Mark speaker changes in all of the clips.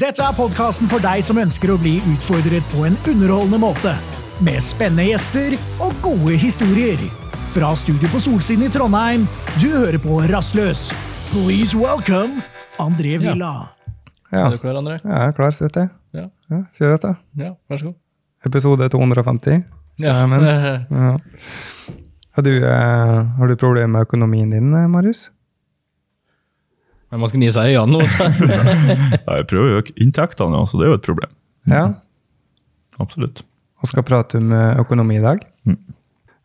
Speaker 1: Dette er podkasten for deg som ønsker å bli utfordret på en underholdende måte. Med spennende gjester og gode historier. Fra studio på Solsiden i Trondheim, du hører på Rastløs. Please welcome André Villa.
Speaker 2: Ja,
Speaker 3: Er du klar, André?
Speaker 2: Ja, jeg er klar, sitter jeg.
Speaker 3: Ja.
Speaker 2: Ja, kjøres da.
Speaker 3: Ja, vær så god.
Speaker 2: Episode 250.
Speaker 3: Ja,
Speaker 2: men- Ja. Har du, eh, har du problemer med økonomien din, eh, Marius?
Speaker 3: Men man skal gi seg i øynene nå.
Speaker 4: Ja, jeg prøver å øke inntektene, ja, så det er jo et problem.
Speaker 2: Ja.
Speaker 4: Absolutt.
Speaker 2: Vi skal prate om eh, økonomi i dag.
Speaker 4: Mm.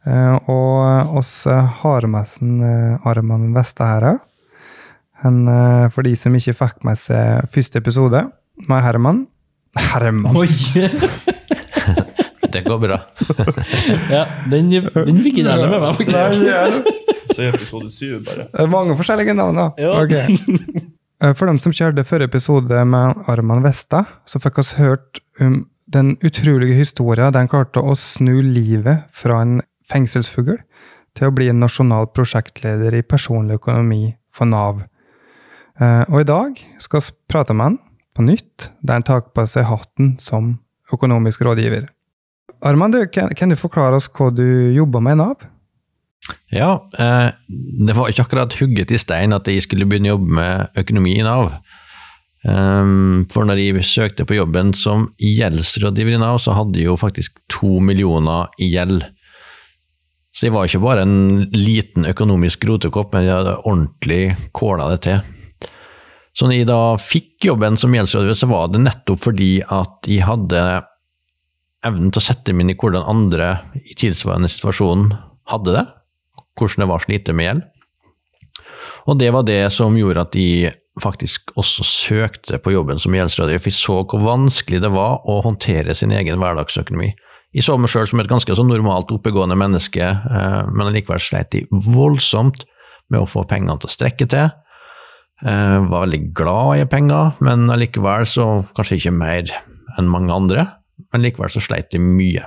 Speaker 2: Eh, og oss eh, har med oss eh, Arman Vesta her. For de som ikke fikk med seg første episode med Herman Herman!
Speaker 3: Oi!
Speaker 5: Det går bra.
Speaker 3: Ja, den, den fikk ikke jeg med meg. faktisk.
Speaker 4: Se episode syv, bare.
Speaker 2: Det er mange forskjellige navn, da.
Speaker 3: Ja.
Speaker 2: Ok. Eh, For dem som kjørte forrige episode med Arman Vesta, så fikk oss hørt om den utrolige historien der han klarte å snu livet fra en fengselsfugl til å bli en nasjonal prosjektleder i personlig økonomi for Nav. Eh, Og i dag skal vi prate med han på nytt, der han tar på seg hatten som økonomisk rådgiver. Arman, du, kan, kan du forklare oss hva du jobber med i Nav?
Speaker 5: Ja, eh, det var ikke akkurat hugget i stein at jeg skulle begynne å jobbe med økonomi i Nav. Um, for når jeg søkte på jobben som gjeldsrådgiver i Nav, så hadde jeg jo faktisk to millioner i gjeld. Så jeg var ikke bare en liten økonomisk rotekopp, men jeg hadde ordentlig kåla det til. Så når jeg da fikk jobben som gjeldsrådgiver, så var det nettopp fordi at jeg hadde evnen til å sette meg inn i hvordan andre i tilsvarende situasjon hadde det. Hvordan det var å slite med gjeld. Og det var det som gjorde at de faktisk også søkte på jobben som gjeldsrådgiver, for de så hvor vanskelig det var å håndtere sin egen hverdagsøkonomi. Jeg så meg sjøl som et ganske så normalt oppegående menneske, eh, men allikevel sleit de voldsomt med å få pengene til å strekke til. Eh, var veldig glad i penger, men allikevel så kanskje ikke mer enn mange andre. Men likevel så sleit de mye.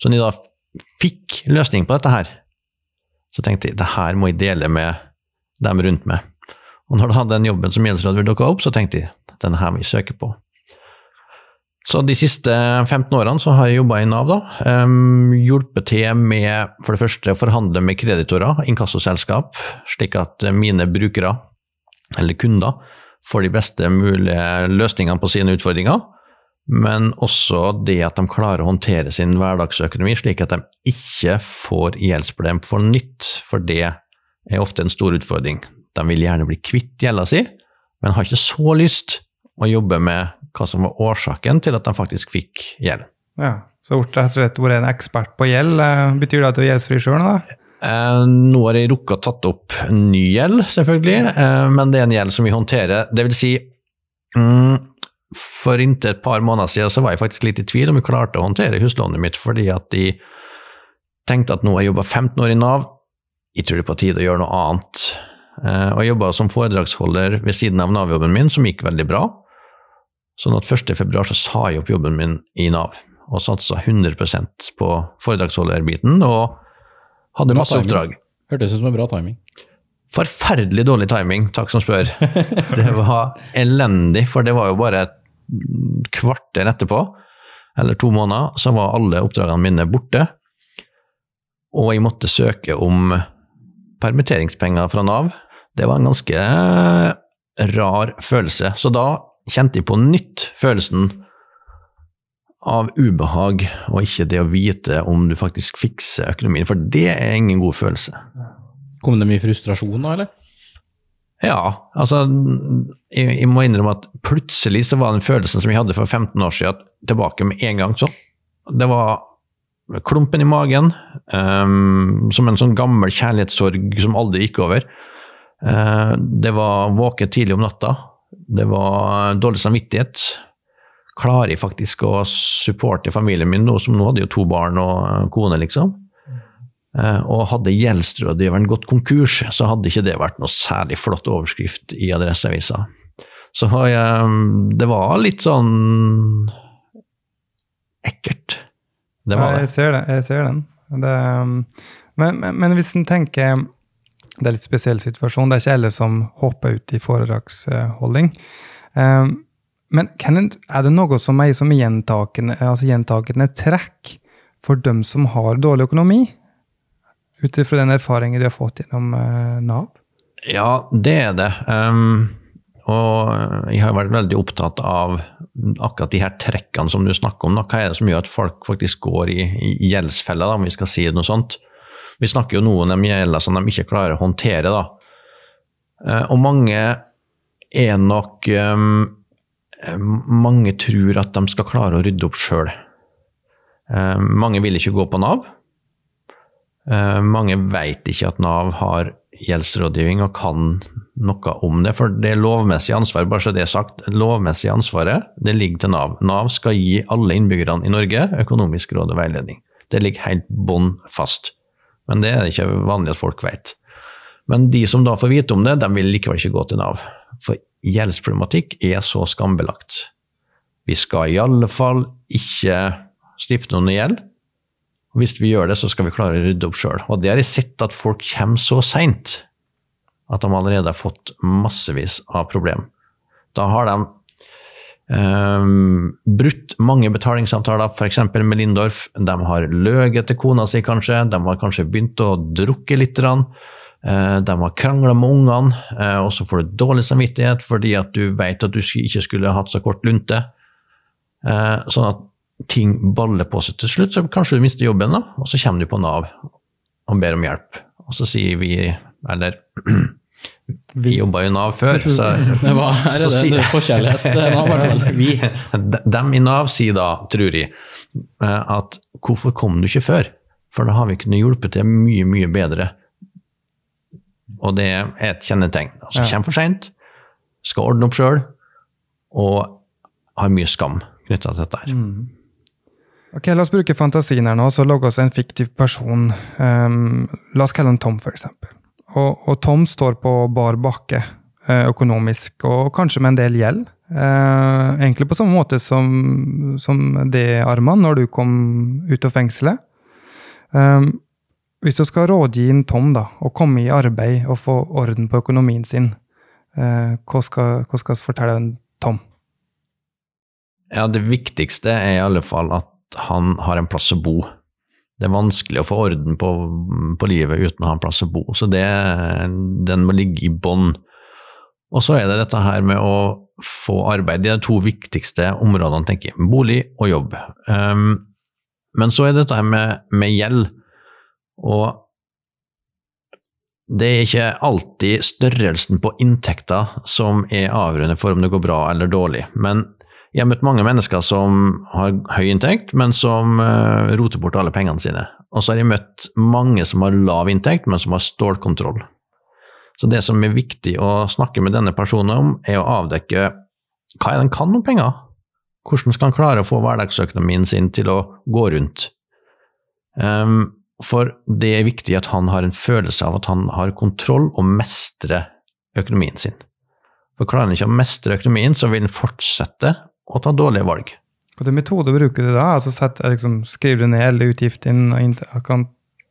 Speaker 5: Så når de da fikk løsning på dette her, så tenkte jeg det her må jeg dele med dem rundt meg. Og når da den jobben som gjeldsrådgiver dukka opp, så tenkte jeg denne her må jeg søke på. Så de siste 15 årene så har jeg jobba i Nav, da. Um, hjulpet til med for det første å forhandle med kreditorer, inkassoselskap, slik at mine brukere, eller kunder, får de beste mulige løsningene på sine utfordringer. Men også det at de klarer å håndtere sin hverdagsøkonomi, slik at de ikke får gjeldsproblem for nytt, for det er ofte en stor utfordring. De vil gjerne bli kvitt gjelda si, men har ikke så lyst å jobbe med hva som var årsaken til at de faktisk fikk gjeld.
Speaker 2: Ja, Så rett og slett vært en ekspert på gjeld. Eh, Betyr det at du er gjeldsfri sjøl, da?
Speaker 5: Eh, nå har jeg rukket å tatt opp ny gjeld, selvfølgelig, eh, men det er en gjeld som vi håndterer. Det vil si, mm, for inntil et par måneder siden så var jeg faktisk litt i tvil om jeg klarte å håndtere huslånet mitt, fordi at de tenkte at nå har jeg jobba 15 år i Nav, jeg tror det er på tide å gjøre noe annet. Eh, og jeg jobba som foredragsholder ved siden av Nav-jobben min, som gikk veldig bra. Sånn at 1.2 så sa jeg opp jobben min i Nav, og satsa 100 på foredragsholderbiten, og hadde
Speaker 3: Bra
Speaker 5: masse
Speaker 3: timing.
Speaker 5: oppdrag.
Speaker 3: Hørtes ut som en bra timing.
Speaker 5: Forferdelig dårlig timing, takk som spør. Det var elendig, for det var jo bare et kvarter etterpå, eller to måneder, så var alle oppdragene mine borte. Og jeg måtte søke om permitteringspenger fra Nav. Det var en ganske rar følelse. Så da kjente jeg på nytt følelsen av ubehag, og ikke det å vite om du faktisk fikser økonomien, for det er ingen god følelse.
Speaker 3: Kom det mye frustrasjon da, eller?
Speaker 5: Ja, altså jeg, jeg må innrømme at plutselig så var den følelsen som jeg hadde for 15 år siden, tilbake med en gang. sånn. Det var klumpen i magen, um, som en sånn gammel kjærlighetssorg som aldri gikk over. Uh, det var våke tidlig om natta. Det var dårlig samvittighet. Klarer jeg faktisk å supporte familien min nå, som nå hadde jo to barn og kone, liksom? Eh, Og hadde gjeldsrådgiveren gått konkurs, så hadde ikke det vært noe særlig flott overskrift i Adresseavisa. Så eh, det var litt sånn ekkelt. Det var det.
Speaker 2: jeg ser det. Jeg ser den. Det, um, men, men, men hvis en tenker Det er litt spesiell situasjon. Det er ikke alle som hopper ut i foredragsholding. Um, Men er det noe som er som gjentakende, altså gjentakende trekk for dem som har dårlig økonomi? Ut ifra den erfaringen du har fått gjennom eh, Nav?
Speaker 5: Ja, det er det. Um, og jeg har vært veldig opptatt av akkurat de her trekkene som du snakker om. Da. Hva er det som gjør at folk faktisk går i, i gjeldsfella, om vi skal si noe sånt? Vi snakker jo nå om de gjelder som de ikke klarer å håndtere. da. Uh, og mange er nok um, Mange tror at de skal klare å rydde opp sjøl. Uh, mange vil ikke gå på Nav. Uh, mange veit ikke at Nav har gjeldsrådgivning og kan noe om det. For det lovmessige ansvaret, bare så det er sagt, lovmessige ansvaret det ligger til Nav. Nav skal gi alle innbyggerne i Norge økonomisk råd og veiledning. Det ligger helt bånn fast. Men det er det ikke vanlig at folk vet. Men de som da får vite om det, de vil likevel ikke gå til Nav. For gjeldsproblematikk er så skambelagt. Vi skal i alle fall ikke stifte noen gjeld. Hvis vi gjør det, så skal vi klare å rydde opp sjøl. Og det har jeg sett at folk kommer så seint at de allerede har fått massevis av problem. Da har de Um, brutt mange betalingsavtaler, f.eks. med Lindorf. De har løyet til kona si, kanskje. De har kanskje begynt å drukke litt. Uh, de har krangla med ungene, uh, og så får du dårlig samvittighet fordi at du vet at du ikke skulle hatt så kort lunte. Uh, sånn at ting baller på seg til slutt, så kanskje du mister jobben, da, og så kommer du på Nav og ber om hjelp. Og så sier vi, eller Vi jobba i Nav før, så,
Speaker 3: det var, her er det en forskjellighet. Det Nav,
Speaker 5: vi, Dem i Nav sier da, tror jeg, at hvorfor kom du ikke før? For da har vi kunnet hjulpet til mye, mye bedre. Og det er et kjennetegn. Altså,
Speaker 2: Ja.
Speaker 5: Kommer for seint, skal ordne opp sjøl, og har mye skam knytta til dette. her.
Speaker 2: Ok, La oss bruke fantasien her nå, så lage oss en fiktiv person. Um, la oss kalle han Tom, f.eks. Og, og Tom står på bar bakke eh, økonomisk, og kanskje med en del gjeld. Eh, egentlig på samme måte som, som det, Arman, når du kom ut av fengselet. Ehm, hvis du skal rådgi inn Tom da, å komme i arbeid og få orden på økonomien sin, eh, hva skal vi fortelle Tom?
Speaker 5: Ja, det viktigste er i alle fall at han har en plass å bo. Det er vanskelig å få orden på, på livet uten å ha en plass å bo, så det, den må ligge i bånn. Og så er det dette her med å få arbeid. Det er de to viktigste områdene, tenker jeg. Bolig og jobb. Um, men så er dette her med, med gjeld. Og det er ikke alltid størrelsen på inntekta som er avgjørende for om det går bra eller dårlig. Men jeg har møtt mange mennesker som har høy inntekt, men som eh, roter bort alle pengene sine. Og så har jeg møtt mange som har lav inntekt, men som har stålkontroll. Så det som er viktig å snakke med denne personen om, er å avdekke hva er det han kan om penger? Hvordan skal han klare å få hverdagsøkonomien sin til å gå rundt? Um, for det er viktig at han har en følelse av at han har kontroll og mestrer økonomien sin. For klarer han ikke å mestre økonomien, så vil han fortsette å ta dårlige valg.
Speaker 2: Hvilken metode bruker du da? Altså sett, liksom, Skriver du ned alle utgiftene? og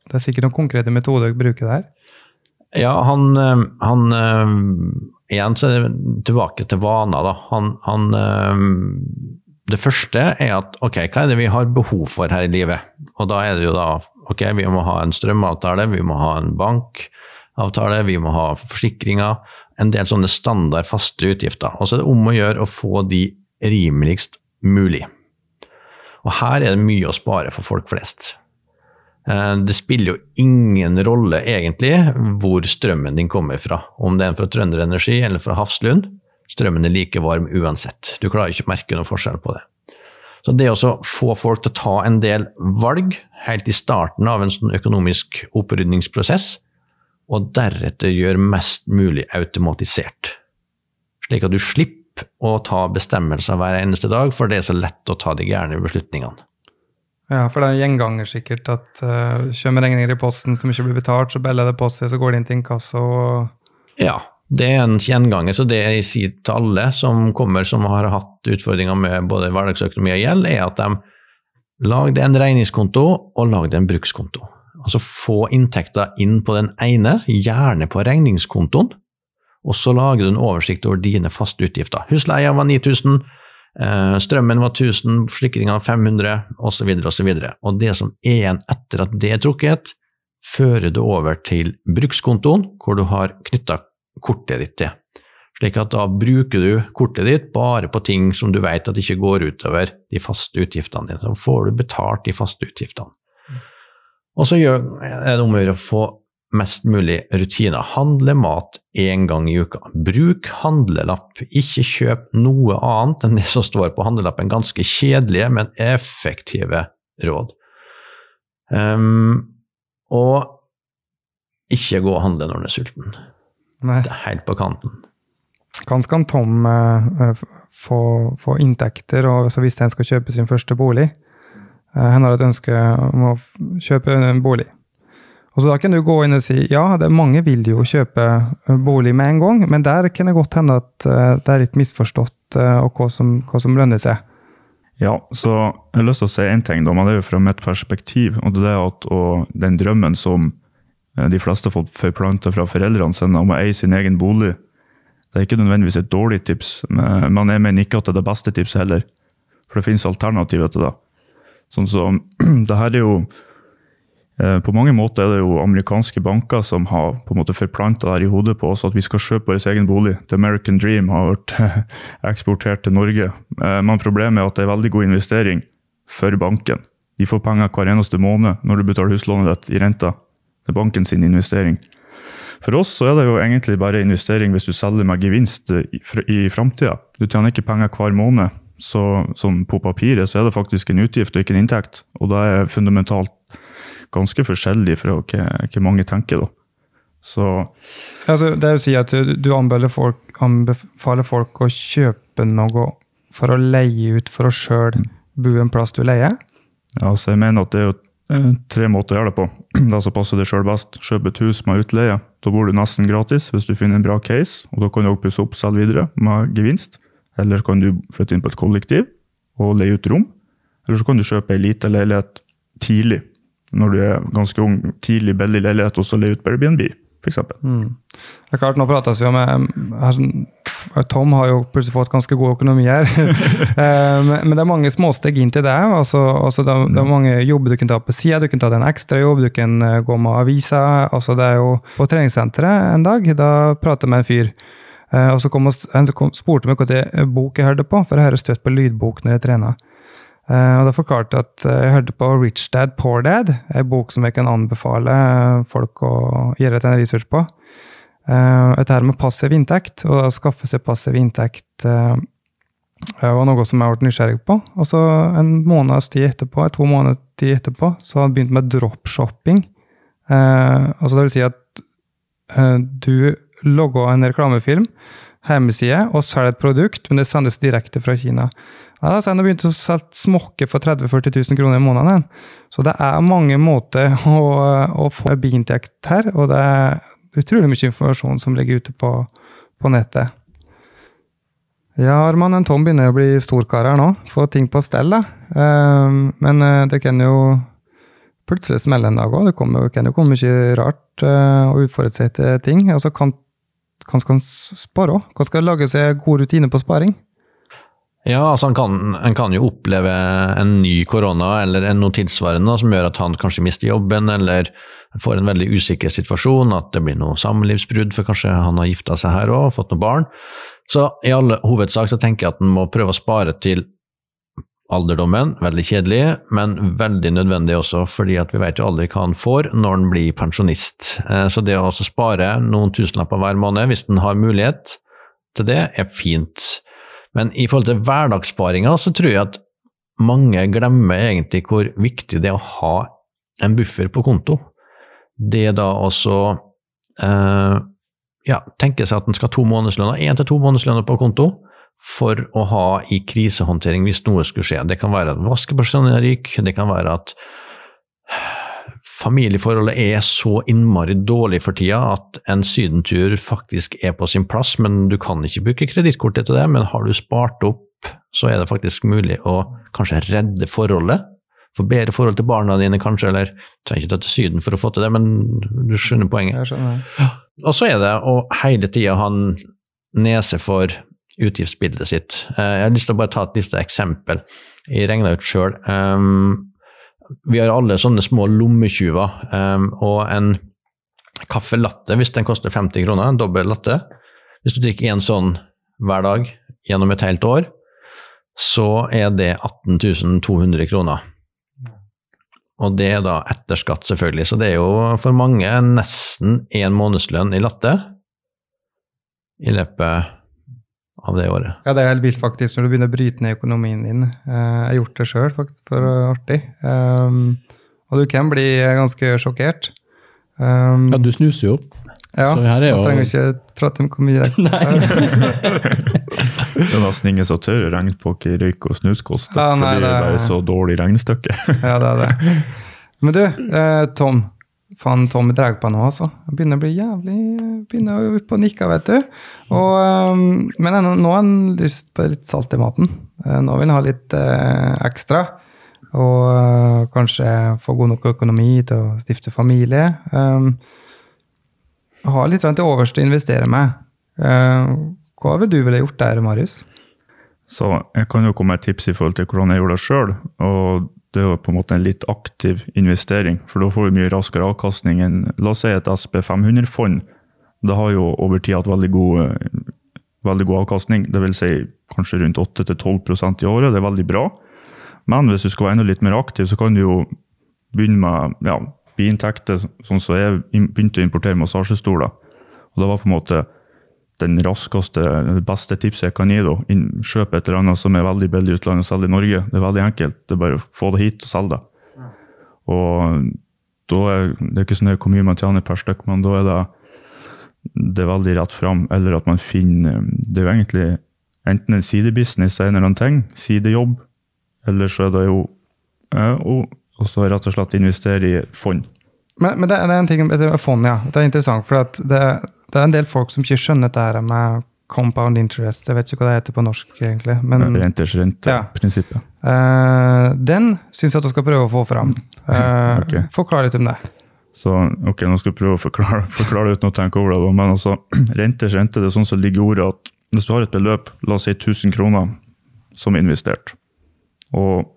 Speaker 2: Det er sikkert noen konkrete metoder du bruker der?
Speaker 5: Ja, han, eh, han eh, Igjen så er det tilbake til vaner, da. Han, han eh, Det første er at ok, hva er det vi har behov for her i livet? Og da er det jo da ok, vi må ha en strømavtale, vi må ha en bankavtale, vi må ha forsikringer. En del sånne standard faste utgifter. Og så er det om å gjøre å få de rimeligst mulig. Og her er det mye å spare for folk flest. Eh, Det spiller jo ingen rolle egentlig hvor strømmen din kommer fra. Om det er fra Trønder Energi eller fra Hafslund. Strømmen er like varm uansett. Du klarer ikke å merke noen forskjell på det. Så det å få folk til å ta en del valg helt i starten av en sånn økonomisk opprydningsprosess, og deretter gjøre mest mulig automatisert. Slik at du slipper å ta bestemmelser hver eneste dag, for det er så lett å ta de gærne beslutningene.
Speaker 2: Ja, for det er en gjenganger sikkert at uh, kommer regninger i posten som ikke blir betalt, så beller det på seg, så går det inn til inkasso.
Speaker 5: Ja, det er en gjenganger. Så det jeg sier til alle som kommer som har hatt utfordringer med både hverdagsøkonomi og gjeld, er at de lagde en regningskonto og lagde en brukskonto. Altså få inntekter inn på den ene, gjerne på regningskontoen, og så lager du en oversikt over dine faste utgifter. Husleia var 9000, Eh, strømmen var 1000, forsikringa 500 osv. osv. Og det som er igjen etter at det er trukket, fører du over til brukskontoen, hvor du har knytta kortet ditt til. Slik at da bruker du kortet ditt bare på ting som du vet at ikke går utover de faste utgiftene dine. Så får du betalt de faste utgiftene. Og så er det om å gjøre å få mest mulig rutiner. Handle mat én gang i uka. Bruk handlelapp. Ikke kjøp noe annet enn det som står på handlelappen. Ganske kjedelige, men effektive råd. Um, og ikke gå og handle når du er sulten.
Speaker 2: Nei.
Speaker 5: Det er helt på kanten.
Speaker 2: Hvordan skal Tom eh, få, få inntekter og, så hvis han skal kjøpe sin første bolig? Uh, han har et ønske om å kjøpe en bolig. Og så Da kan du gå inn og si ja, det, mange vil jo kjøpe eh, bolig med en gang, men der kan det godt hende at eh, det er litt misforstått eh, og hva som, hva som lønner seg.
Speaker 4: Ja, så jeg har lyst til å si én ting, da, men det er jo fra mitt perspektiv. Og det er at og den drømmen som de fleste har fått forplanta fra foreldrene sine om å eie sin egen bolig, det er ikke nødvendigvis et dårlig tips, men jeg mener ikke at det er det beste tipset heller. For det finnes alternativer til det. Sånn som, det her er jo På mange måter er det jo amerikanske banker som har på en måte forplanta her i hodet på oss, at vi skal kjøpe vår egen bolig. The American Dream har vært eksportert til Norge. Eh, Men problemet er at det er veldig god investering for banken. De får penger hver eneste måned når du betaler huslånet ditt i renta. Det er banken sin investering. For oss så er det jo egentlig bare investering hvis du selger med gevinst eh, i, fr- i framtida. Du tjener ikke penger hver måned. Så på papiret så er det faktisk en utgift og ikke en inntekt. Og det er fundamentalt ganske forskjellig fra hva, hva mange tenker, da. Så
Speaker 2: Altså, det å si at du, anbefaler, folk, anbefaler folk å kjøpe noe for å leie ut for å sjøl bo en plass du leier.
Speaker 4: ja, så jeg mener at det er jo eh, tre måter å gjøre det på. Det som passer deg sjøl best. Kjøp et hus med utleie. Da bor du nesten gratis hvis du finner en bra case, og da kan du også pusse opp selv videre med gevinst. Eller kan du flytte inn på et kollektiv og leie ut rom. Eller så kan du kjøpe ei lita leilighet tidlig, når du er ganske ung. Tidlig, billig leilighet, og så leie ut på Airbnb, f.eks.
Speaker 2: Det er klart, Nå prates vi om eh, altså, Tom har jo plutselig fått ganske god økonomi her. Eh, men, det er mange småsteg inn til det. Altså, altså det, er- det er mange jobber du kan ta på sida. Du kan ta deg en ekstrajobb, du kan eh, gå med aviser. Altså, det er jo På treningssenteret en dag, da pratet jeg med en fyr. Og så kom og, Han spurte meg hvilken bok jeg hørte på, for jeg hører støtt på lydbok når jeg trener. Eh, og da forklarte jeg at eh, jeg hørte på Rich Dad Poor Dad, en bok som jeg kan anbefale eh, folk å gjøre en research på. Uh, dette her med passiv inntekt, og å skaffe seg passiv inntekt uh, var noe som jeg ble nysgjerrig på. Og så en måneds tid etterpå, to måneder tid etterpå, så hadde jeg begynt med dropshopping. Uh, altså det vil si at uh, du logger en reklamefilm, hjemmeside, og selger et produkt, men det sendes direkte fra Kina. Ja, så har jeg begynt å selge smokker for 30 000-40 000 kroner i måneden. Så det er mange måter å, å få biinntekt her, og det er utrolig mye informasjon som ligger ute på, på nettet. Ja, Arman, en Tom begynner å bli storkar her nå. Få ting på stell, da. Eh, men eh, det kan jo plutselig smelle en dag òg. Det kommer, kan jo komme mye rart eh, og uforutsette ting. Altså, kan, skal spare òg? Kan skal lage seg gode rutiner på sparing?
Speaker 5: Ja, altså han kan, han kan jo oppleve en ny korona eller en noe tilsvarende som gjør at han kanskje mister jobben eller får en veldig usikker situasjon, at det blir noe samlivsbrudd, for kanskje han har gifta seg her òg, fått noen barn. Så i alle hovedsak så tenker jeg at han må prøve å spare til alderdommen. Veldig kjedelig, men veldig nødvendig også, fordi at vi vet jo aldri hva han får når han blir pensjonist. Eh, Så det å spare noen tusenlapper hver måned, hvis han har mulighet til det, er fint. Men i forhold til hverdagssparinga, så tror jeg at mange glemmer egentlig hvor viktig det er å ha en buffer på konto. Det da også eh, ja, tenke seg at en skal ha to månedslønner, én til to månedslønner på konto, for å ha i krisehåndtering hvis noe skulle skje. Det kan være at vaskepersonen ryker, det kan være at familieforholdet er så innmari dårlig for tida at en sydentur faktisk er på sin plass, men du kan ikke bruke kredittkortet til det. Men har du spart opp, så er det faktisk mulig å kanskje redde forholdet. Få bedre forhold til barna dine, kanskje, eller du trenger ikke dra til Syden for å få til det, men du skjønner poenget. Og så er det å hele tida ha en nese for utgiftsbildet sitt. Eh, jeg har lyst til å bare ta et lite eksempel. Jeg regna ut sjøl. Um, vi har alle sånne små lommetyver, um, og en caffè latte, hvis den koster 50 kroner, en dobbel latte Hvis du drikker én sånn hver dag gjennom et helt år, så er det 18 200 kroner. Og det er da etter skatt, selvfølgelig. Så det er jo for mange nesten én månedslønn i latte i løpet av det året.
Speaker 2: Ja, det er helt vilt faktisk når du begynner å bryte ned økonomien din. Eh, jeg har gjort det sjøl, faktisk, for artig. Um, og du kan bli ganske sjokkert. Um,
Speaker 3: Ja, du snuser jo.
Speaker 2: ja,
Speaker 3: så her er
Speaker 2: jeg
Speaker 3: jo-
Speaker 2: trenger ikke prate om hvor mye det koster.
Speaker 4: Det er nesten ingen som tør å regne på hva røyk og snus koster.
Speaker 2: Ja, nei,
Speaker 4: fordi det er bare så dårlig regnestykke.
Speaker 2: Ja, det er det. Men du, eh, Tom. Faen, Tommy drar på nå, altså. Begynner å bli jævlig Begynner å opp og nikke, vet du. Og, eh, men nå har han lyst på litt salt i maten. Eh, nå vil han ha litt eh, ekstra. Og eh, kanskje få god nok økonomi til å stifte familie. Um, ha litt til overs til å investere med. Eh, hva ville du ville gjort der, Marius?
Speaker 4: Så jeg kan jo komme med et tips i forhold til hvordan jeg gjorde det sjøl. Og det er jo på en måte en litt aktiv investering, for da får du mye raskere avkastning enn la oss si et SP 500-fond. Det har jo over tid hatt veldig god, veldig god avkastning, dvs. Si kanskje rundt 8-12% i året. Det er veldig bra. Men hvis du skal være enda litt mer aktiv, så kan du jo begynne med ja, biinntekter, sånn som jeg begynte å importere massasjestoler. Og det var på en måte den raskeste, beste tipset jeg kan gi. da. Kjøp et eller annet som er veldig billig i utlandet, selg i Norge. Det er veldig enkelt. Det er bare å få det hit og selge det. Og da er det er ikke så nøye hvor mye man tjener per stykk, men da er det, det er veldig rett fram. Eller at man finner Det er jo egentlig enten en sidebusiness en eller annen ting, sidejobb, eller så er det jo eh, og, og så rett og slett investere i fond.
Speaker 2: Men, men det, det er en ting med fond, ja. Det er interessant, for at det, det er en del folk som ikke skjønner dette med compound interest. Jeg vet ikke hva det heter på norsk, egentlig. Men
Speaker 4: Renters rente-prinsippet.
Speaker 2: Uh, den syns jeg at du skal prøve å få fram. Uh,
Speaker 4: okay.
Speaker 2: Forklar litt om det.
Speaker 4: Så ok, nå skal jeg prøve å forklare, forklare uten å tenke over det. Men altså, renters rente det er sånn som ligger i ordet at hvis du har et beløp, la oss si 1000 kroner, som er investert, og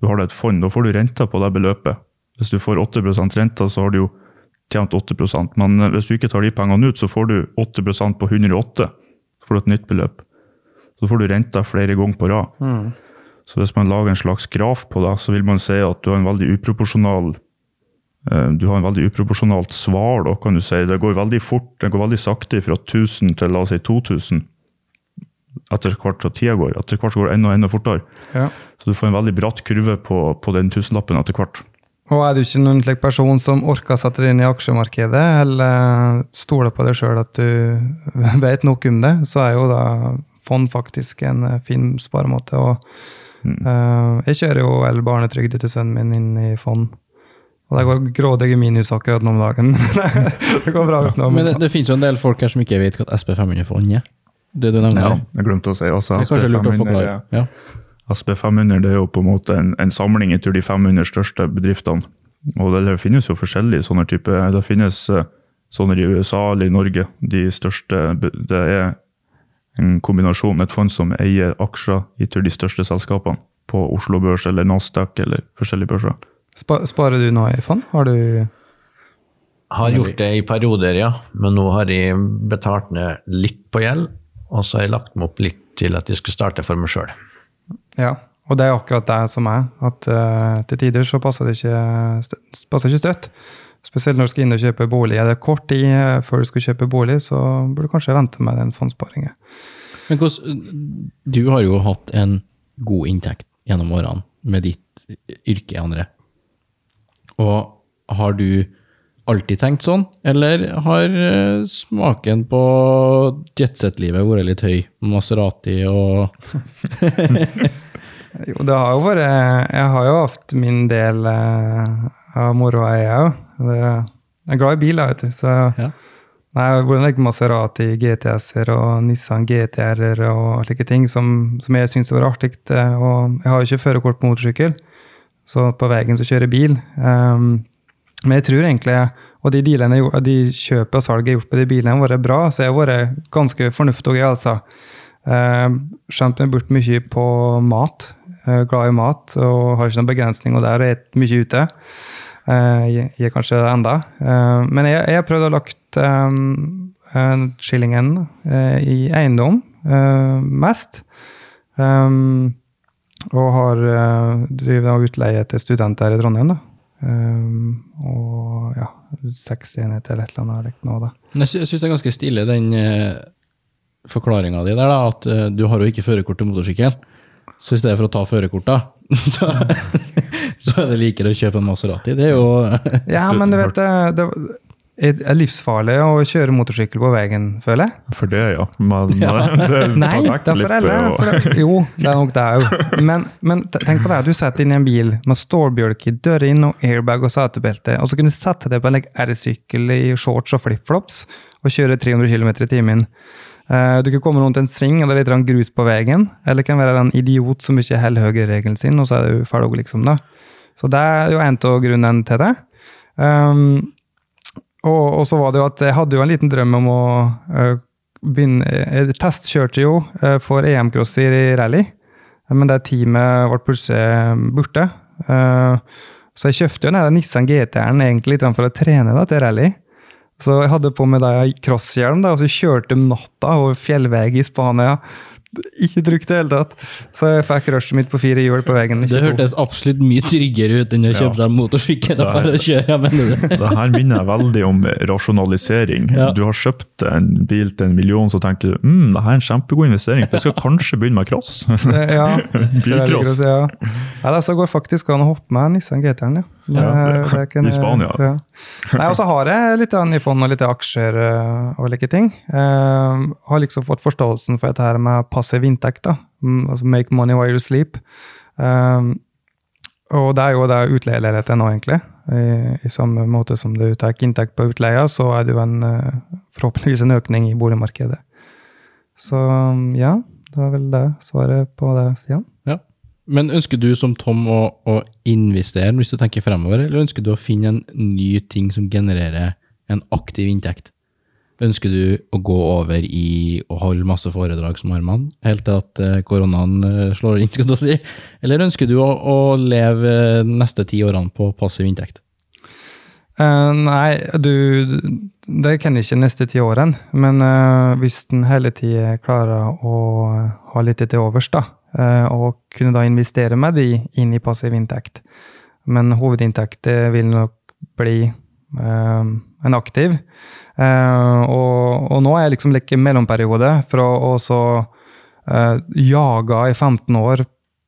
Speaker 4: du har da et fond, da får du renta på det beløpet. Hvis du får 8% renta, så har du jo tjent 8 Men eh, hvis du ikke tar de pengene ut, så får du 8% på 108. Så får du et nytt beløp. Så får du renta flere ganger på rad. Så hvis man lager en slags graf på det, så vil man se at du har en veldig uproporsjonal eh, du har en veldig uproporsjonalt svar, da, kan du si. Det går veldig fort, det går veldig sakte fra 1000 til la oss si 2000. Etter hvert som tida går. Etter hvert så går det enda, enda fortere.
Speaker 2: Ja.
Speaker 4: Så du får en veldig bratt kurve på, på den tusenlappen etter hvert.
Speaker 2: Og er du ikke noen slik person som orker å sette deg inn i aksjemarkedet, eller stoler på deg sjøl at du vet nok om det, så er jo da fond faktisk en eh, fin sparemåte. Og, eh, jeg kjører jo vel barnetrygd til sønnen min inn i fond. Og det går grådige minus akkurat nå om dagen. det går bra utenom.
Speaker 3: Men det, det finnes jo en del folk her som ikke vet hva et SP500-fond er. Det du nevner.
Speaker 4: Ja, jeg glemte å si også.
Speaker 3: Det er kanskje lurt å
Speaker 4: SP500,
Speaker 3: forklare. Ja.
Speaker 4: SP500 det er jo på en måte en, en samling etter de 500 største bedriftene. Og det, det finnes jo forskjellige sånne typer. Det finnes eh, sånne i USA eller i Norge. De største Det er en kombinasjon. Et fond som eier aksjer i de største selskapene. På Oslo Børs eller Nasdaq eller forskjellige børser.
Speaker 2: Spa, sparer du nå i fond? Har du
Speaker 5: Har gjort det i perioder, ja. Men nå har jeg betalt ned litt på gjeld, og så har jeg lagt meg opp litt til at jeg skulle starte for meg sjøl.
Speaker 2: Ja, og det er akkurat det som er. At uh, til tider så passer det ikke, passer ikke støtt. Spesielt når du skal inn og kjøpe bolig. Er det kort tid eh, før du skal kjøpe bolig, så burde du kanskje vente med den fondssparingen.
Speaker 3: Men hos, du har jo hatt en god inntekt gjennom årene med ditt yrke, André. Og har du alltid tenkt sånn, eller har eh, smaken på jetset-livet vært litt høy? Maserati og
Speaker 2: Jo, det har jo vært Jeg har jo hatt min del eh, av moroa, jeg òg. Jeg er glad i bil, da, vet du. Så
Speaker 3: Ja.
Speaker 2: Nei, jeg har vært Maserati GTS-er og Nissan GTR-er og slike ting som, som jeg syns var artig. eh, Og jeg har jo ikke førerkort på motorsykkel, så på veien så kjører jeg bil. Um, men jeg tror egentlig Og de, dealene, de kjøp og salg jeg har gjort på de bilene, har vært bra, så jeg har vært ganske fornuftig, altså. Uh, skjønt meg bort mye på mat. Uh, glad i mat og har ikke noen begrensninger der. og Spiser mye ute. Uh, jeg, er kanskje det enda. Uh, men jeg, jeg har prøvd å lagt skillingen i eiendom mest. Og har driver utleie til studenter i Trondheim. da. Um, og ja, seks enheter eller et eller annet. Nå, da.
Speaker 3: Jeg syns det er ganske stilig, den uh, forklaringa di der, da, at uh, du har jo ikke førerkort til motorsykkel. Så i stedet for å ta førerkorta, så, så er det likere å kjøpe en Maserati. Det er jo
Speaker 2: Ja, men du vet det, det er livsfarlig å kjøre motorsykkel på veien, føler jeg.
Speaker 4: For det, ja. Men ja. det
Speaker 2: Nei, det er for alle. For jo, det er nok det òg. Men, men, tenk på det, du setter inn i en bil med stålbjølke, i inn og airbag og setebelte, og så kunne du sette deg på en R-sykkel i shorts og flipflops og kjøre 300 km i timen. Uh, du kan komme rundt en sving og det er litt grus på veien, eller kan være en idiot som ikke holder høyreregelen sin, og så er du ferdig, liksom. da. Så det er jo en av grunnene til det. Um, og, og, så var det jo at jeg hadde jo en liten drøm om å uh, begynne Jeg testkjørte jo uh, for EM-crosser i rally, men det teamet ble plutselig borte. Uh, så jeg kjøpte jo den Nissan GT-en egentlig for å trene da, til rally. Så jeg hadde på meg crosshjelm og så kjørte om natta over fjellvei i Spania ikke trygt i det hele tatt. Så jeg fikk rushet mitt på fire hjul på veien.
Speaker 3: Det hørtes absolutt mye tryggere ut enn å kjøpe seg motorsykkel. for å kjøre,
Speaker 4: det her minner veldig om rasjonalisering. Ja. Du har kjøpt en bil til en million, så tenker du mm, det her er en kjempegod investering, for jeg skal kanskje begynne med cross.
Speaker 2: ja,
Speaker 4: Bilcross.
Speaker 2: Ja. ja, så går faktisk an å hoppe med Nissan GT-en, ja.
Speaker 4: Ja, I Spania.
Speaker 2: Ja. Nei, og så har jeg litt i fond og litt aksjer uh, og like ting. Jeg har liksom fått forståelsen for dette her med passiv inntekt. da, mm, altså Make money while you sleep. Og det er jo det utleieleiligheter nå, egentlig. I, I, samme måte som du tar inntekt på utleia, så er det jo en, forhåpentligvis en økning i boligmarkedet. Så ja, det var vel det svaret på det, Stian.
Speaker 3: Ja. Men ønsker du som Tom å, å, investere hvis du tenker fremover, eller ønsker du å finne en ny ting som genererer en aktiv inntekt? Ønsker du å gå over i å holde masse foredrag som Arman, helt til at uh, koronaen uh, slår inn, skal du si? Eller ønsker du å, å leve neste ti årene på passiv inntekt?
Speaker 2: Uh, nei, du Det kan jeg ikke neste ti årene. Men hvis den hele tida klarer å ha litt til overs, da, Eh, og kunne da investere med de inn i passiv inntekt. Men hovedinntekt vil nok bli eh, en aktiv. Eh, og, og, nå er jeg liksom litt i mellomperiode fra å så uh, jage i 15 år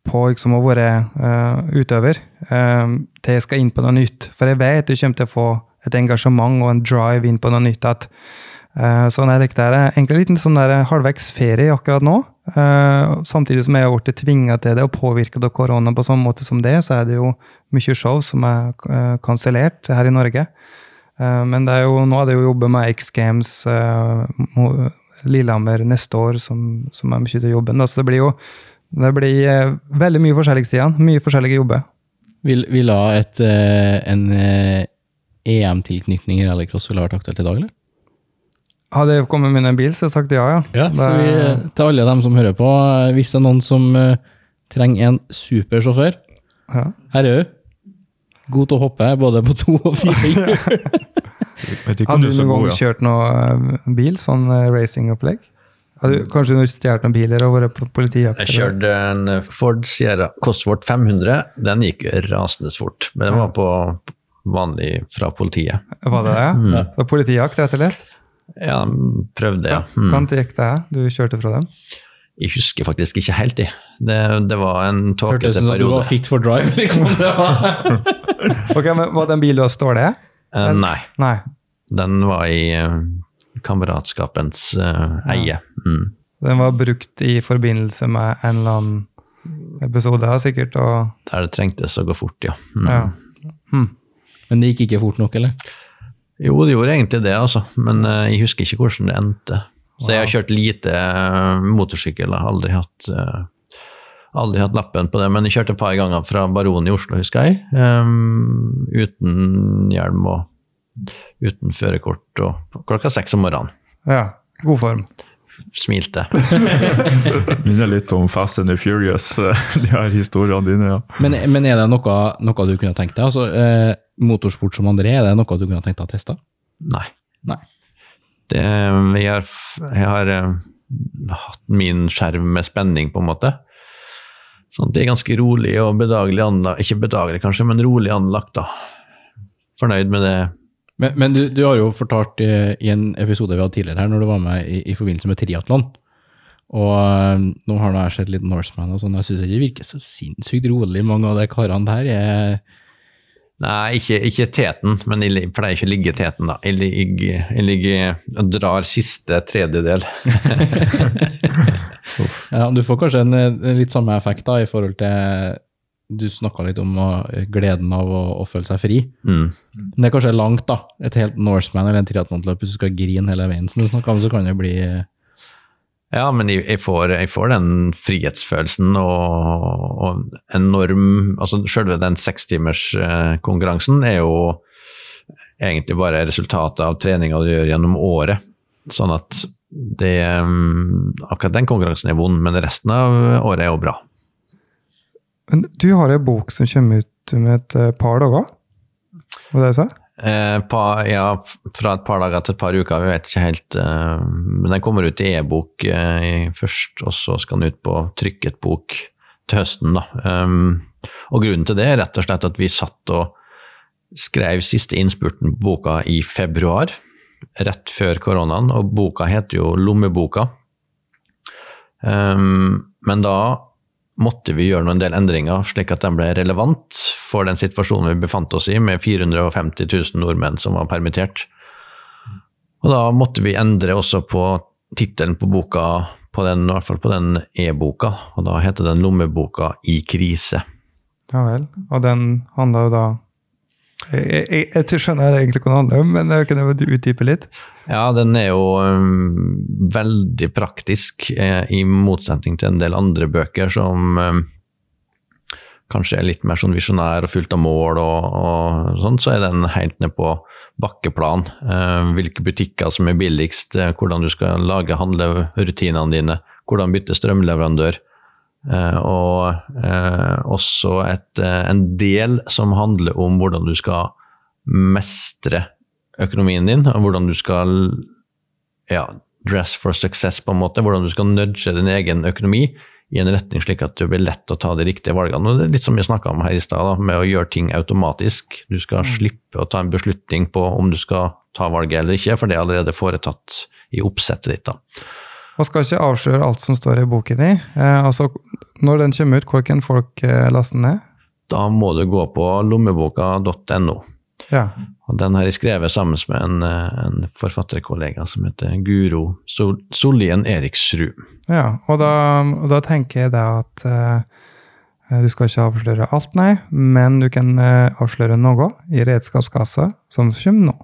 Speaker 2: på liksom å være uh, utøver, til jeg skal inn på noe nytt. For jeg vet jeg kommer til å få et engasjement og en drive inn på noe nytt. at Sånn er det der. Egentlig en liten sånn halvveis ferie akkurat nå. Uh, samtidig som jeg har blitt tvinga til det og påvirket av korona på samme måte som det, så er det jo mye show som er uh, kansellert her i Norge. Uh, men det er jo, nå er det jo jobbe med X Games Lillehammer neste år, som, som, er mye til jobben. Da. Så det blir jo det blir veldig mye forskjellig, Stian. Mye forskjellige jobber.
Speaker 3: Vil, vil et, en EM-tilknytning i rallycross ville vært aktuelt i dag, eller?
Speaker 2: Hadde jeg kommet med en bil, så hadde jeg sagt ja, ja.
Speaker 3: ja så vi, til alle dem som hører på, hvis det er noen som uh, trenger en super sjåfør, ja. her er hun. God til å hoppe, både på to og fire hjul.
Speaker 2: hadde du noen gang kjørt noe eh, bil, sånn uh, racingopplegg? Hadde du kanskje stjålet noen biler og vært på politijakt?
Speaker 5: Jeg kjørte en Ford Sierra Cosworth 500. Den gikk rasende fort, men den var på vanlig fra politiet.
Speaker 2: Var det det? Ja? Mm. Det var politijakt, rett og slett?
Speaker 5: Ja, prøvde, ja.
Speaker 2: Mm. Hvordan gikk det? Du kjørte fra dem?
Speaker 5: Jeg husker faktisk ikke helt, jeg. Det, det var en tåkete periode. Hørtes ut som
Speaker 3: du var fit for drive, liksom.
Speaker 2: ok, men Var det en bil du har stålet?
Speaker 5: Uh, nei.
Speaker 2: nei.
Speaker 5: Den var i uh, kameratskapens uh, eie. Mm.
Speaker 2: Den var brukt i forbindelse med en eller annen episode, sikkert? Og...
Speaker 5: Der det trengtes å gå fort, ja. Mm.
Speaker 2: ja. Hm.
Speaker 3: Men det gikk ikke fort nok, eller?
Speaker 5: Jo, det gjorde egentlig det, altså. Men uh, jeg husker ikke hvordan det endte. Så jeg har kjørt lite uh, motorsykkel. Har aldri hatt, uh, aldri hatt lappen på det. Men jeg kjørte et par ganger fra Baron i Oslo, husker jeg. Um, uten hjelm og uten førerkort og klokka seks om morgenen.
Speaker 2: Ja, god form.
Speaker 5: smilte.
Speaker 4: Minner litt om Fast and the Furious, de her historiene dine. ja.
Speaker 3: Men, men er det noe, noe du kunne tenkt deg? Altså, eh, motorsport som André, er det noe du kunne tenkt deg å teste?
Speaker 5: Nei.
Speaker 3: Nei.
Speaker 5: Det, jeg har, jeg har eh, hatt min skjerm med spenning, på en måte. Sånn at det er ganske rolig og bedagelig anlagt. Ikke bedagelig, kanskje, men rolig anlagt, da. Fornøyd med det.
Speaker 3: Men, men du, du har jo fortalt i, i en episode vi hadde tidligere her, når du var med i, i forbindelse med triatlon. Og eh, nå har jeg sett litt Norseman og sånn, jeg syns ikke det virker så sinnssykt rolig, mange av de karene der. Er,
Speaker 5: Nei, ikke, ikke teten, men jeg pleier ikke å ligge teten, da. Jeg ligger, jeg ligger og drar siste tredjedel.
Speaker 3: ja, du får kanskje en, en litt samme effekt da, i forhold til Du snakka litt om å- gleden av å, å føle seg fri.
Speaker 5: Mm.
Speaker 3: Men det er kanskje langt, da. Et helt Norseman eller en triatlonløper, hvis du skal grine hele veien, som du om, så kan det bli
Speaker 5: Ja, men jeg, får, jeg får den frihetsfølelsen og, og enorm Altså selve den sekstimerskonkurransen er jo egentlig bare resultatet av treninga du gjør gjennom året. Sånn at det um, Akkurat den konkurransen er vond, men resten av året er jo bra.
Speaker 2: Men du har en bok som kommer ut om et eh, par dager? Var det du sa?
Speaker 5: Eh, pa, ja, fra et par dager til et par uker, vi vet ikke helt. Eh, men den kommer ut i e-bok eh, først, og så skal den ut på trykket bok til høsten. Da. Um, og grunnen til det er rett og slett at vi satt og skrev siste innspurten på boka i februar, rett før koronaen, og boka heter jo Lommeboka. Um, men da måtte vi gjøre en del endringer, slik at den ble relevant for den situasjonen vi befant oss i, med 450 000 nordmenn som var permittert. Og da måtte vi endre også på tittelen på boka, på den, i hvert fall på den e-boka, og da heter den 'Lommeboka i krise'.
Speaker 2: Ja vel. Og den handla jo da Jeg, jeg, jeg, jeg skjønner egentlig hva den handler om, men jeg kan du utdype litt.
Speaker 5: Ja, den er jo um, veldig praktisk, eh, i motsetning til en del andre bøker som um, kanskje er litt mer sånn visjonær og fullt av mål og, og sånn, så er den helt ned på bakkeplan. Eh, hvilke butikker som er billigst, eh, hvordan du skal lage handlerutinene dine, hvordan bytte strømleverandør. Eh, og eh, også et, eh, en del som handler om hvordan du skal mestre økonomien din, og hvordan du skal ja, dress for success, på en måte. Hvordan du skal nudge din egen økonomi i en retning slik at det blir lett å ta de riktige valgene. Og det er litt som vi snakka om her i stad, med å gjøre ting automatisk. Du skal slippe å ta en beslutning på om du skal ta valget eller ikke, for det er allerede foretatt i oppsettet ditt. da.
Speaker 2: Og skal ikke avsløre alt som står i boken din. Eh, altså, når den kommer ut, hvor kan folk eh, laste den ned?
Speaker 5: Da må du gå på lommeboka.no.
Speaker 2: Ja.
Speaker 5: Og den har jeg skrevet sammen med en, eh, en forfatterkollega som heter Guro Sol Sollien Eriksrud.
Speaker 2: ja. Og, da, og da tenker jeg da at eh, du skal ikke avsløre alt, nei, men du kan eh, avsløre noe i redskapskassa som kommer nå.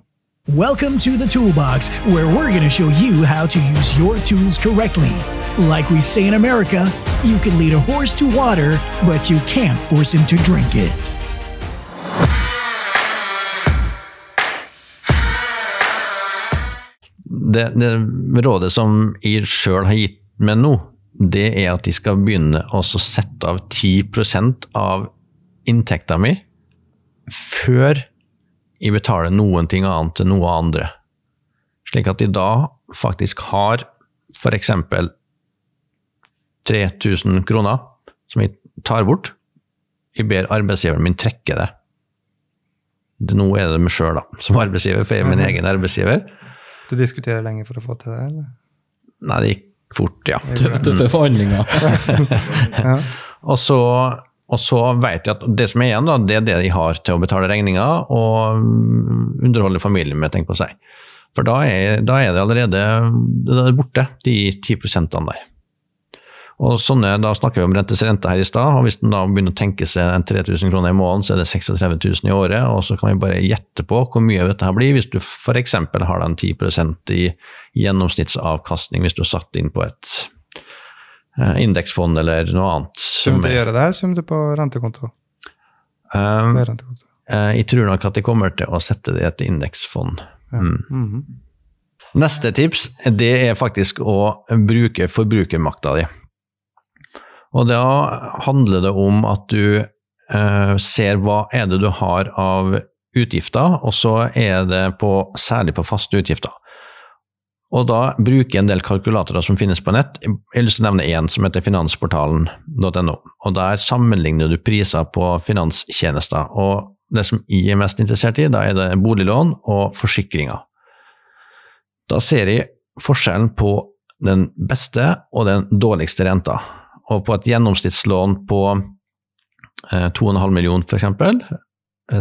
Speaker 1: Welcome to the Toolbox, where we're going to show you how to use your tools correctly. Like we say in America, you can lead a horse to water, but you can't force him to drink it.
Speaker 5: det, det rådet som jeg sjøl har gitt meg nå, det er at de skal begynne å sette av 10 av inntekta mi før jeg betaler noen ting annet til noe andre. Slik at de da faktisk har f.eks. 3000 kroner som jeg tar bort. Jeg ber arbeidsgiveren min trekke det. det nå er det meg sjøl som arbeidsgiver, for jeg er min egen arbeidsgiver.
Speaker 2: Du diskuterer lenge for å få til det, eller?
Speaker 5: Nei, det gikk fort, ja.
Speaker 3: tøffe forhandlinger.
Speaker 2: Ja.
Speaker 5: Og så, og så vet jeg at det som er igjen, da, det er det de har til å betale regninger og underholde familien med, tenk på seg. For da er, da er det allerede er borte, de 10 der. Og sånne, Da snakker vi om rentes rente her i stad, og hvis en da begynner å tenke seg en 3000 kroner i måneden, så er det 36 000 i året, og så kan vi bare gjette på hvor mye dette her blir hvis du f.eks. har den 10% i gjennomsnittsavkastning hvis du har satt inn på et indeksfond eller noe annet.
Speaker 2: Kommer du til å gjøre det her, kommer du på rentekonto?
Speaker 5: Um,
Speaker 2: rentekonto.
Speaker 5: eh, jeg tror nok at jeg kommer til å sette det i et indeksfond. Mm.
Speaker 2: Mhm.
Speaker 5: Neste tips det er faktisk å bruke forbrukermakta di. Og da handler det om at du eh, ser hva er det du har av utgifter, og så er det på, særlig på faste utgifter. Og da bruker jeg en del kalkulatorer som finnes på nett. Jeg å nevne én som heter finansportalen.no. Og Der sammenligner du priser på finanstjenester. Og det som jeg er mest interessert i, da er det boliglån og forsikringer. Da ser jeg forskjellen på den beste og den dårligste renta. Og på et gjennomsnittslån på eh, 2,5 millioner f.eks.,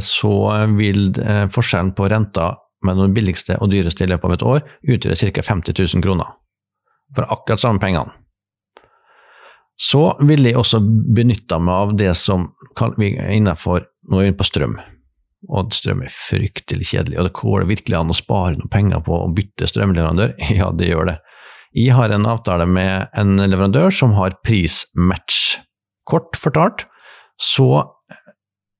Speaker 5: så vil eh, forskjellen på renta mellom den billigste og dyreste i løpet av et år utgjør ca. 50 000 kroner. For akkurat samme pengene. Så vil jeg også benytte meg av det som vi er innafor Nå er vi inne på strøm. Og strøm er fryktelig kjedelig. Og det går virkelig an å spare noen penger på å bytte strømleverandør? Ja, det gjør det. Jeg har en avtale med en leverandør som har prismatch. Kort fortalt så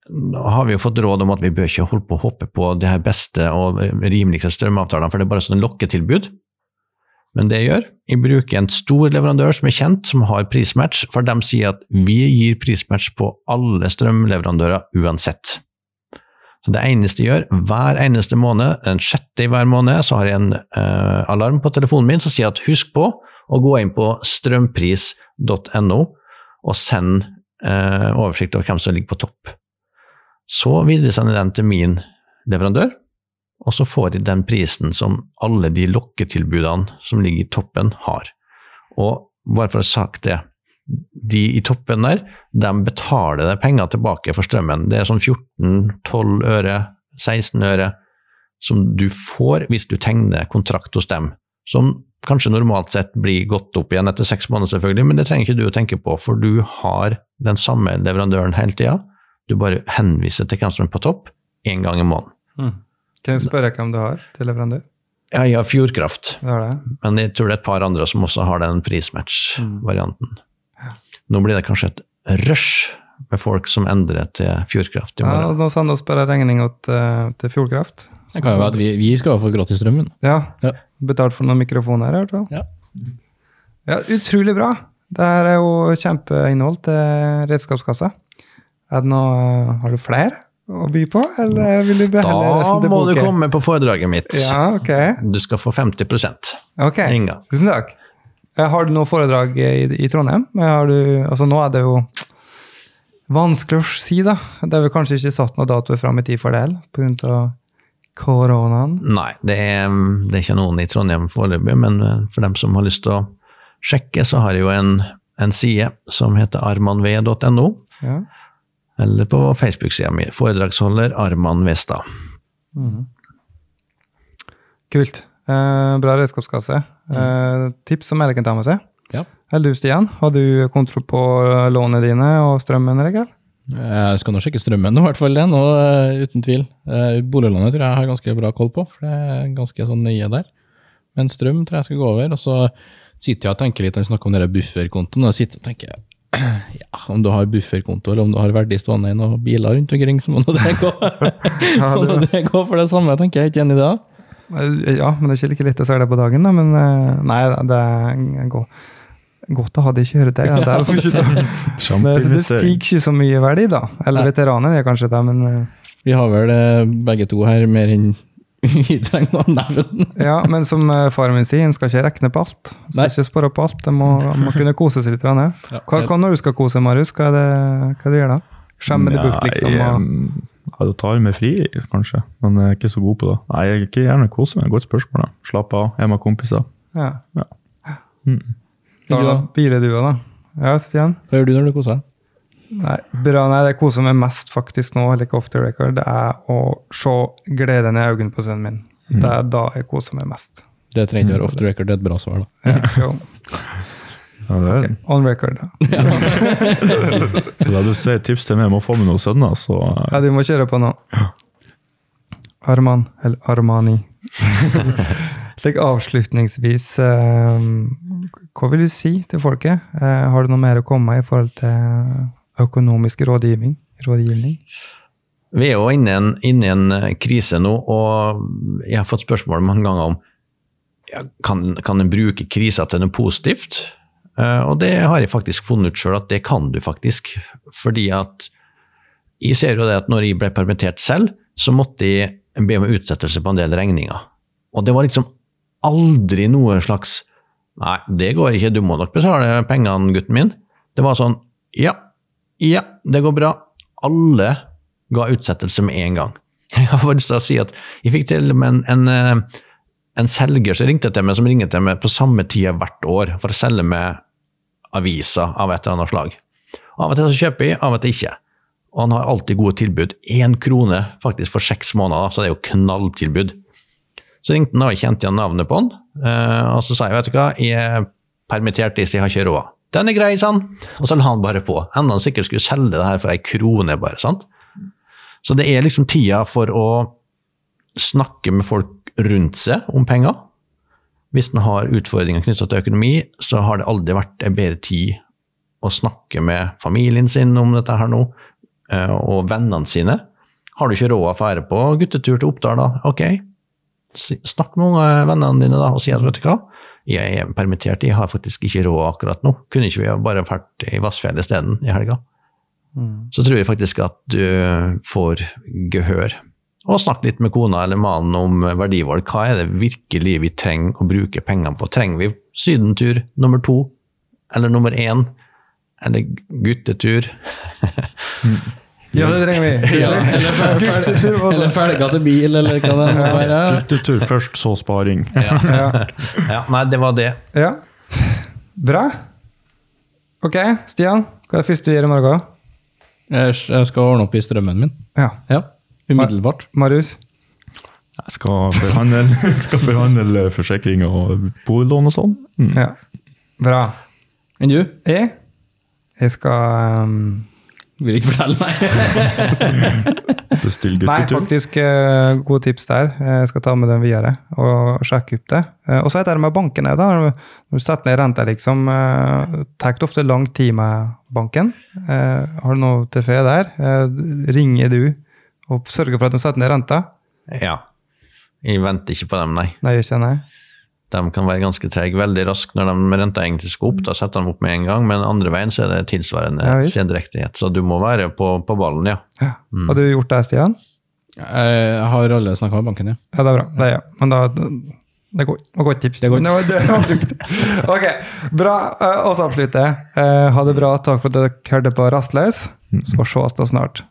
Speaker 5: har vi jo fått råd om at vi bør ikke holde på å hoppe på de her beste og rimeligste strømavtalene, for det er bare sånn lokketilbud. Men det jeg gjør, jeg bruker en stor leverandør som er kjent, som har prismatch, for de sier at vi gir prismatch på alle strømleverandører uansett. Så Det eneste jeg gjør, hver eneste måned, den sjette i hver måned, så har jeg en uh, alarm på telefonen min som sier at husk på å gå inn på strømpris.no og send uh, oversikt over hvem som ligger på topp. Så videresender den til min leverandør, og så får de den prisen som alle de lokketilbudene som ligger i toppen, har. Og bare for å ha sagt det, de i toppen der, de betaler deg penger tilbake for strømmen. Det er sånn 14-12 øre, 16 øre som du får hvis du tegner kontrakt hos dem. Som kanskje normalt sett blir gått opp igjen etter seks måneder, selvfølgelig, men det trenger ikke du å tenke på, for du har den samme leverandøren hele tida. Du bare henviser til hvem som er på topp, én gang i måneden.
Speaker 2: Mm. Kan jeg spørre hvem du har til leverandør?
Speaker 5: Ja, jeg har Fjordkraft,
Speaker 2: Det det.
Speaker 5: men jeg tror det er et par andre som også har den prismatch-varianten. Nå blir det kanskje et rush med folk som endrer til Fjordkraft i
Speaker 2: Ja, nå sender oss bare regninga til, til Fjordkraft.
Speaker 3: Det kan jo være at vi, vi skal få gratis strøm. men.
Speaker 2: Ja.
Speaker 3: Ja.
Speaker 2: Betalt for noen mikrofoner, i hvert fall.
Speaker 3: Ja.
Speaker 2: Ja, utrolig bra. Det her er jo kjempeinnhold til redskapskassa. Er det noe, har du flere å by på, eller vil du beholde
Speaker 5: Da
Speaker 2: resten til
Speaker 5: må du komme på foredraget mitt.
Speaker 2: Ja, ok.
Speaker 5: Du skal få 50
Speaker 2: Ok,
Speaker 5: Inga.
Speaker 2: tusen takk. Eh, Har du noe foredrag i, i Trondheim? Eh, Har du, altså nå er det jo vanskelig å si, da. Det er vel kanskje ikke satt noen datoer fram i tid for det pga. koronaen.
Speaker 5: Nei, det er, det er ikke noen i Trondheim foreløpig, men eh, for dem som har lyst til å sjekke, så har jeg jo en, en side som heter armanv.no,
Speaker 2: Ja.
Speaker 5: Eller på Facebook-sida mi. Foredragsholder Arman Vestad.
Speaker 2: Kult. Eh, bra redskapskasse. Eh, tips som alle kan ta med seg.
Speaker 3: Ja.
Speaker 2: Eller du, Stian, har du kontroll på lånene dine og strømmen? Eller?
Speaker 3: Jeg skal nå sjekke strømmen, i hvert fall det, nå, eh, uten tvil. Eh, Boliglånet tror jeg jeg har ganske bra koll på, for det er ganske sånn nye der. Men strøm tror jeg skal gå over. Og så sitter jeg og tenker litt når vi snakker om denne bufferkontoen, og jeg sitter og tenker ja, om du har bufferkonto eller om du har verdig stående i noen biler rundt omkring, så må nå det gå. så må det gå for det samme, tenker jeg. Ikke enig i det?
Speaker 2: Ja, men det er ikke like lett å se det på dagen, da. Men eh, nei, det er godt å ha det kjøretøyet. Ja. Det, er liksom ikke, det, det stiger ikke så mye verdi, da. Eller veteraner er kanskje det, men eh,
Speaker 3: Vi har vel eh, begge to her mer enn vi trenger å nevne.
Speaker 2: Ja, men som eh, faren min sier, en skal ikke rekne på alt. En Skal
Speaker 3: Nei.
Speaker 2: ikke spare på alt. En må, må kunne kose seg litt. ja. Hva, hva når du skal kose, Marius? Hva er det, hva er det du gjør da? Skjemme det bort, liksom? Og,
Speaker 4: ja, da tar jeg meg fri, kanskje. Men jeg er ikke så god på det. Nei, jeg er ikke gjerne kose meg. Godt spørsmål. da. Slapp av. Jeg er med kompiser.
Speaker 2: ja.
Speaker 4: Ja.
Speaker 3: Ikke
Speaker 2: da,
Speaker 3: da?
Speaker 2: du da. Ja, Stian?
Speaker 3: Hva gjør du når du koser deg?
Speaker 2: Nei, bra, nei, det koser meg mest faktisk nå, like off the record, det er å se gleden i øynene på sønnen min. Det er da jeg koser meg mest.
Speaker 3: Det trenger ikke være off the record, det er et bra svar. da.
Speaker 2: Ja.
Speaker 4: Ja, det er,
Speaker 2: On record, da.
Speaker 4: Så da du sier tips til meg om å få med noen sønner, så eh,
Speaker 2: Ja, du må kjøre på nå. Arman, eller Armani. Slik avslutningsvis, eh, hva vil du si til folket? Eh, har du noe mer å komme med i forhold til økonomisk rådgivning? rådgivning?
Speaker 5: Vi er jo inne i en, eh, krise nå, og jeg har fått spørsmål mange ganger om ja, kan, kan en bruke krisa til noe positivt? Uh, og det har jeg faktisk funnet ut sjøl at det kan du faktisk. Fordi at jeg ser jo det at når jeg ble permittert selv, så måtte jeg be om utsettelse på en del regninger. Og det var liksom aldri noe slags Nei, det går ikke, du må nok betale pengene, gutten min. Det var sånn Ja, ja, det går bra. Alle ga utsettelse med en gang. Jeg har lyst til å si at jeg fikk til med en, en, eh, en selger som ringte til meg, som ringte til meg på samme tida hvert år for å selge med aviser av et eller annet slag. Av og til så kjøper jeg, av og til ikke. Og han har alltid gode tilbud. Én krone faktisk for seks måneder, så det er jo knalltilbud. Så ringte han, og kjente igjen navnet på han. eh, og så sa jeg vet du hva, jeg er permittert, så jeg har ikke råd. Den er grei, sa. Og så la han bare på. Enda han sikkert skulle selge det her for ei krone, bare. sant? Så det er liksom tida for å snakke med folk rundt seg om penger. Hvis en har utfordringer knyttet til økonomi, så har det aldri vært en bedre tid å snakke med familien sin om dette her nå, eh, og vennene sine. Har du ikke råd å fære på guttetur til Oppdal, da? Ok, snakk med vennene dine da, og si at vet du hva, jeg er permittert, jeg har faktisk ikke råd akkurat nå. Kunne ikke vi bare vært i Vassfjell isteden i helga? Så tror jeg faktisk at du får gehør. Og snakk litt med kona eller mannen om verdivalg. Hva er det virkelig vi trenger å bruke pengene på? Trenger vi sydentur nummer to? Eller nummer én? Eller guttetur?
Speaker 2: Ja, det trenger vi.
Speaker 3: Ja, eller fer- fer-
Speaker 2: Guttetur også.
Speaker 3: eller ferga til bil, eller hva det måtte være.
Speaker 4: Guttetur først, så sparing.
Speaker 2: Ja.
Speaker 5: Ja, nei, det var det.
Speaker 2: ja. Bra. Ok, Stian. Hva er det første du gjør i morgen?
Speaker 3: Jeg skal ordne opp i strømmen min.
Speaker 2: Ja.
Speaker 3: Ja, umiddelbart.
Speaker 2: Marius?
Speaker 4: Jeg skal forhandle, skal forhandle forsikring og boliglån og sånn. Mm.
Speaker 2: Ja. Bra.
Speaker 3: Enn du?
Speaker 2: Jeg? Jeg skal um,
Speaker 3: Vil ikke fortelle, nei.
Speaker 4: Bestill
Speaker 2: Nei, faktisk uh, gode tips der. Jeg skal ta med den videre og sjekke opp det. Uh, og så er det med bankene. da, Når du setter ned renta, liksom, Uh, tar det ofte lang tid med banken. Uh, har du noe til fe der? Eh, ringer du og sørger for at de setter ned renta?
Speaker 5: Ja. Jeg venter ikke på dem, nei.
Speaker 2: Nei, ikke nei.
Speaker 5: De kan være ganske trege veldig raskt når de renta egentlig skal opp. Da setter de opp med en gang, men andre veien så er det tilsvarende
Speaker 2: Ja, visst.
Speaker 5: sendrektighet. Så du må være på, på ballen, ja.
Speaker 2: Ja. Har du gjort det, Stian?
Speaker 3: Jeg har alle snakka med banken, ja.
Speaker 2: Ja, det er bra. Det er, ja. Men da det er var godt tips.
Speaker 3: Det er godt.
Speaker 2: Men Det var, brukt. Ok, bra. Eh, Og så avslutter jeg. Eh, Ha det bra. Takk for at dere hørte på Rastløs. Så ses da snart.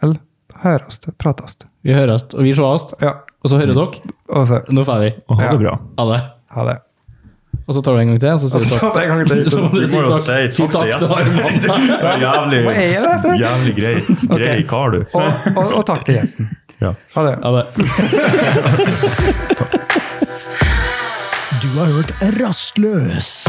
Speaker 2: Eller høres det, prates.
Speaker 3: Vi høres, og vi sees.
Speaker 2: Ja.
Speaker 3: Og så hører dere.
Speaker 2: Og så
Speaker 3: Nå får vi.
Speaker 4: Og ha det bra.
Speaker 3: Ha det.
Speaker 2: Ha det.
Speaker 3: Og så tar du en gang til, og så sier du
Speaker 2: takk. en gang til.
Speaker 3: Så må du
Speaker 4: må jo si takk til gjesten. Jævlig, jævlig grei, grei
Speaker 2: okay.
Speaker 4: kar, du.
Speaker 2: Og, og, og takk til gjesten.
Speaker 4: Ja.
Speaker 2: Ha det.
Speaker 3: Ha det.
Speaker 1: Du har hørt Rastløs.